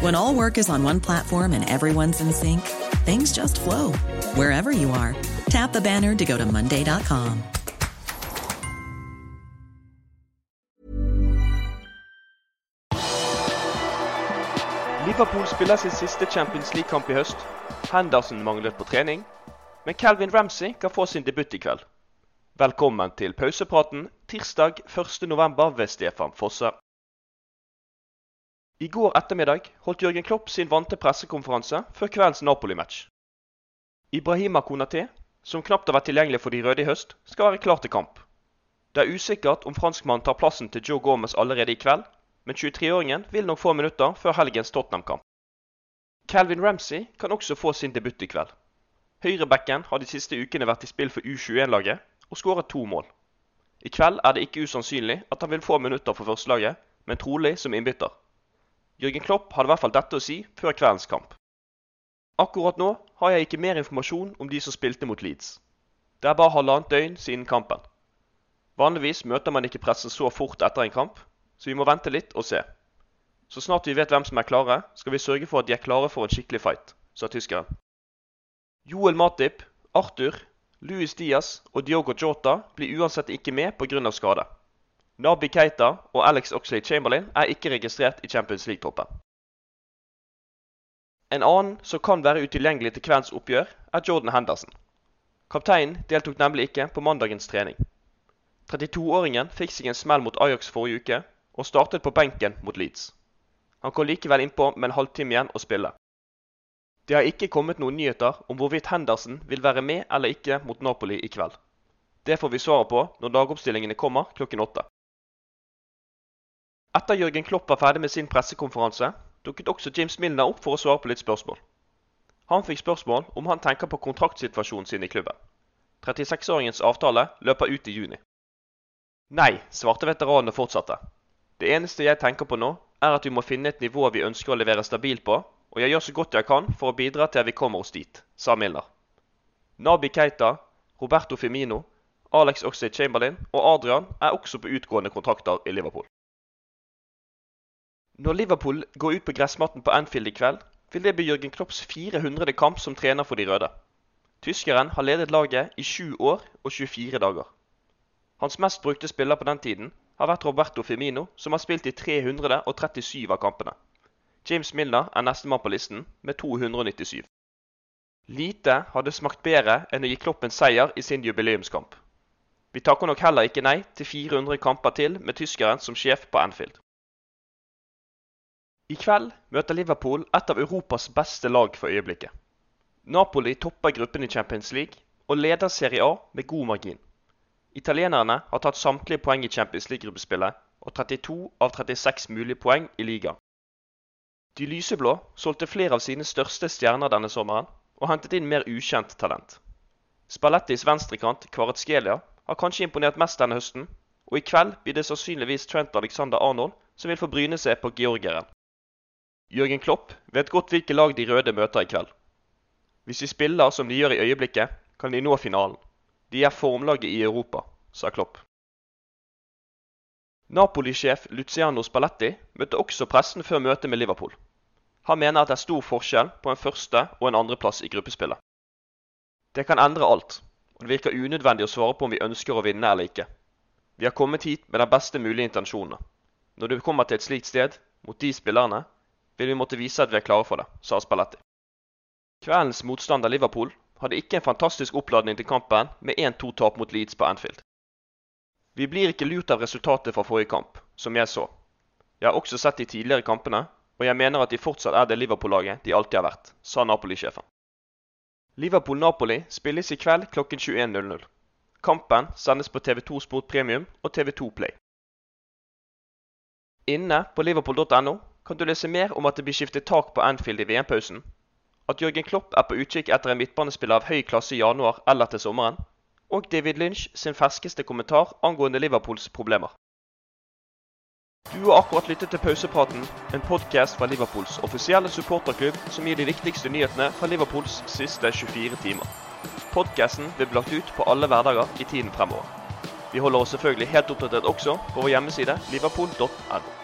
When all work is on one platform and everyone's in sync, things just flow wherever you are. Tap the banner to go to Monday.com. Liverpool spiller sin siste Champions League-kamp i høst. Henderson manglet på trening. Men Calvin Ramsey kan få sin debut i kveld. Velkommen til pausepraten tirsdag 1.11. ved Stefan Fosse. I går ettermiddag holdt Jørgen Klopp sin vante pressekonferanse før kveldens Napoli-match. Ibrahima Konaté, som knapt har vært tilgjengelig for de røde i høst, skal være klar til kamp. Det er usikkert om franskmannen tar plassen til Joe Gomez allerede i kveld, men 23-åringen vil nok få minutter før helgens Tottenham-kamp. Calvin Ramsey kan også få sin debut i kveld. Høyrebacken har de siste ukene vært i spill for U21-laget og skåret to mål. I kveld er det ikke usannsynlig at han vil få minutter for førstelaget, men trolig som innbytter. Jørgen Klopp hadde i hvert fall dette å si før kveldens kamp. Akkurat nå har jeg ikke mer informasjon om de som spilte mot Leeds. Det er bare halvannet døgn siden kampen. Vanligvis møter man ikke pressen så fort etter en kamp, så vi må vente litt og se. Så snart vi vet hvem som er klare, skal vi sørge for at de er klare for en skikkelig fight, sa tyskeren. Joel Matip, Arthur, Louis Diaz og Diogo Jota blir uansett ikke med pga. skade. Nabi Keita og Alex Oxley Chamberlain er ikke registrert i Champions League-troppen. En annen som kan være utilgjengelig til kveldens oppgjør, er Jordan Henderson. Kapteinen deltok nemlig ikke på mandagens trening. 32-åringen fikk seg en smell mot Ajax forrige uke og startet på benken mot Leeds. Han kom likevel innpå med en halvtime igjen å spille. Det har ikke kommet noen nyheter om hvorvidt Henderson vil være med eller ikke mot Napoli i kveld. Det får vi svaret på når dagoppstillingene kommer klokken åtte. Etter Jørgen Klopp var ferdig med sin pressekonferanse, dukket også James Milner opp for å svare på litt spørsmål. Han fikk spørsmål om han tenker på kontraktsituasjonen sin i klubben. 36-åringens avtale løper ut i juni. Nei, svarte veteranen og fortsatte. Det eneste jeg tenker på nå, er at vi må finne et nivå vi ønsker å levere stabilt på, og jeg gjør så godt jeg kan for å bidra til at vi kommer oss dit, sa Milner. Nabi Keita, Roberto Firmino, Alex Oxlade Chamberlain og Adrian er også på utgående kontrakter i Liverpool. Når Liverpool går ut på gressmatten på Anfield i kveld, vil det bli Jørgen Klopps 400. kamp som trener for de røde. Tyskeren har ledet laget i 7 år og 24 dager. Hans mest brukte spiller på den tiden har vært Roberto Firmino, som har spilt i 337 av kampene. James Milner er nestemann på listen, med 297. Lite hadde smakt bedre enn å gi Klopp en seier i sin jubileumskamp. Vi takker nok heller ikke nei til 400 kamper til med tyskeren som sjef på Anfield. I kveld møter Liverpool et av Europas beste lag for øyeblikket. Napoli topper gruppen i Champions League og leder Serie A med god margin. Italienerne har tatt samtlige poeng i Champions League-gruppespillet og 32 av 36 mulige poeng i ligaen. De lyseblå solgte flere av sine største stjerner denne sommeren og hentet inn mer ukjent talent. Spallettis venstrekant Kvaretskhelia har kanskje imponert mest denne høsten, og i kveld blir det sannsynligvis Trent Alexander Arnold som vil få bryne seg på georgieren. Jørgen Klopp vet godt hvilke lag de røde møter i kveld. Hvis de spiller som de gjør i øyeblikket, kan de nå finalen. De er formlaget i Europa, sa Klopp. Napoli-sjef Luciano Spalletti møtte også pressen før møtet med Liverpool. Han mener at det er stor forskjell på en første- og en andreplass i gruppespillet. Det kan endre alt, og det virker unødvendig å svare på om vi ønsker å vinne eller ikke. Vi har kommet hit med de beste mulige intensjonene. Når du kommer til et slikt sted, mot de spillerne, vil vi måtte vise at vi er klare for det, sa Spalletti. Kveldens motstander Liverpool hadde ikke en fantastisk oppladning til kampen med 1-2-tap mot Leeds på Anfield. Vi blir ikke lurt av resultatet fra forrige kamp, som jeg så. Jeg har også sett de tidligere kampene, og jeg mener at de fortsatt er det Liverpool-laget de alltid har vært, sa Napoli-sjefen. Liverpool-Napoli spilles i kveld klokken 21.00. Kampen sendes på TV2 Sport Premium og TV2 Play. Inne på liverpool.no kan du lese mer om at det blir skiftet tak på Anfield i VM-pausen, at Jørgen Klopp er på utkikk etter en midtbanespiller av høy klasse i januar eller til sommeren, og David Lynch sin ferskeste kommentar angående Liverpools problemer. Du har akkurat lyttet til Pausepraten, en podkast fra Liverpools offisielle supporterklubb som gir de viktigste nyhetene fra Liverpools siste 24 timer. Podkasten vil bli lagt ut på alle hverdager i tiden fremover. Vi holder oss selvfølgelig helt oppdatert også på vår hjemmeside liverpool.no.